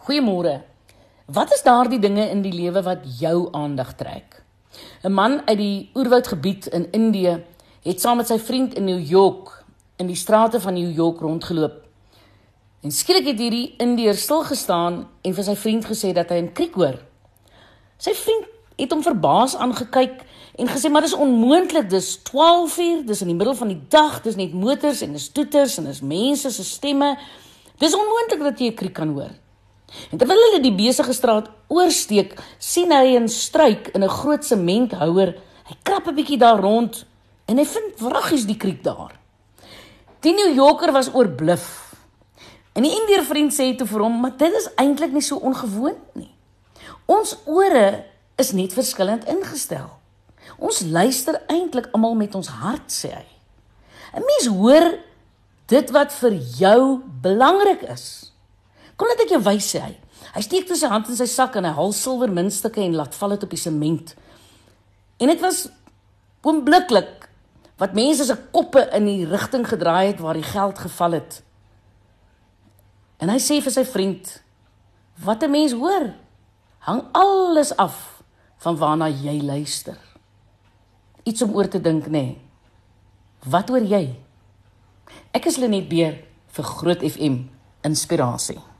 Goeiemôre. Wat is daardie dinge in die lewe wat jou aandag trek? 'n Man uit die oerwoudgebied in Indië het saam met sy vriend in New York in die strate van New York rondgeloop. En skielik het hierdie Indiër stil gestaan en vir sy vriend gesê dat hy 'n kriek hoor. Sy vriend het hom verbaas aangekyk en gesê maar dis onmoontlik, dis 12uur, dis in die middel van die dag, dis net motors en dis toeters en dis mense se stemme. Dis onmoontlik dat jy 'n kriek kan hoor. En terwyl hulle die besige straat oorsteek, sien hy 'n struik in 'n groot sementhouer. Hy krap 'n bietjie daar rond en hy vind wraggies die kriek daar. Die New Yorker was oorbluf. En die Indiër vriend sê toe vir hom, "Maar dit is eintlik nie so ongewoon nie. Ons ore is net verskillend ingestel. Ons luister eintlik almal met ons hart," sê hy. 'n Mens hoor dit wat vir jou belangrik is. Kom net ek jou wys sê hy. Hy steek toe sy hand in sy sak en hy haal silwer muntstukke en laat val dit op die sement. En dit was oombliklik wat mense se koppe in die rigting gedraai het waar die geld geval het. En hy sê vir sy vriend: "Wat 'n mens hoor, hang alles af van waarna jy luister." Iets om oor te dink, nê. Nee. Wat hoor jy? Ek is Lenet Beer vir Groot FM Inspirasie.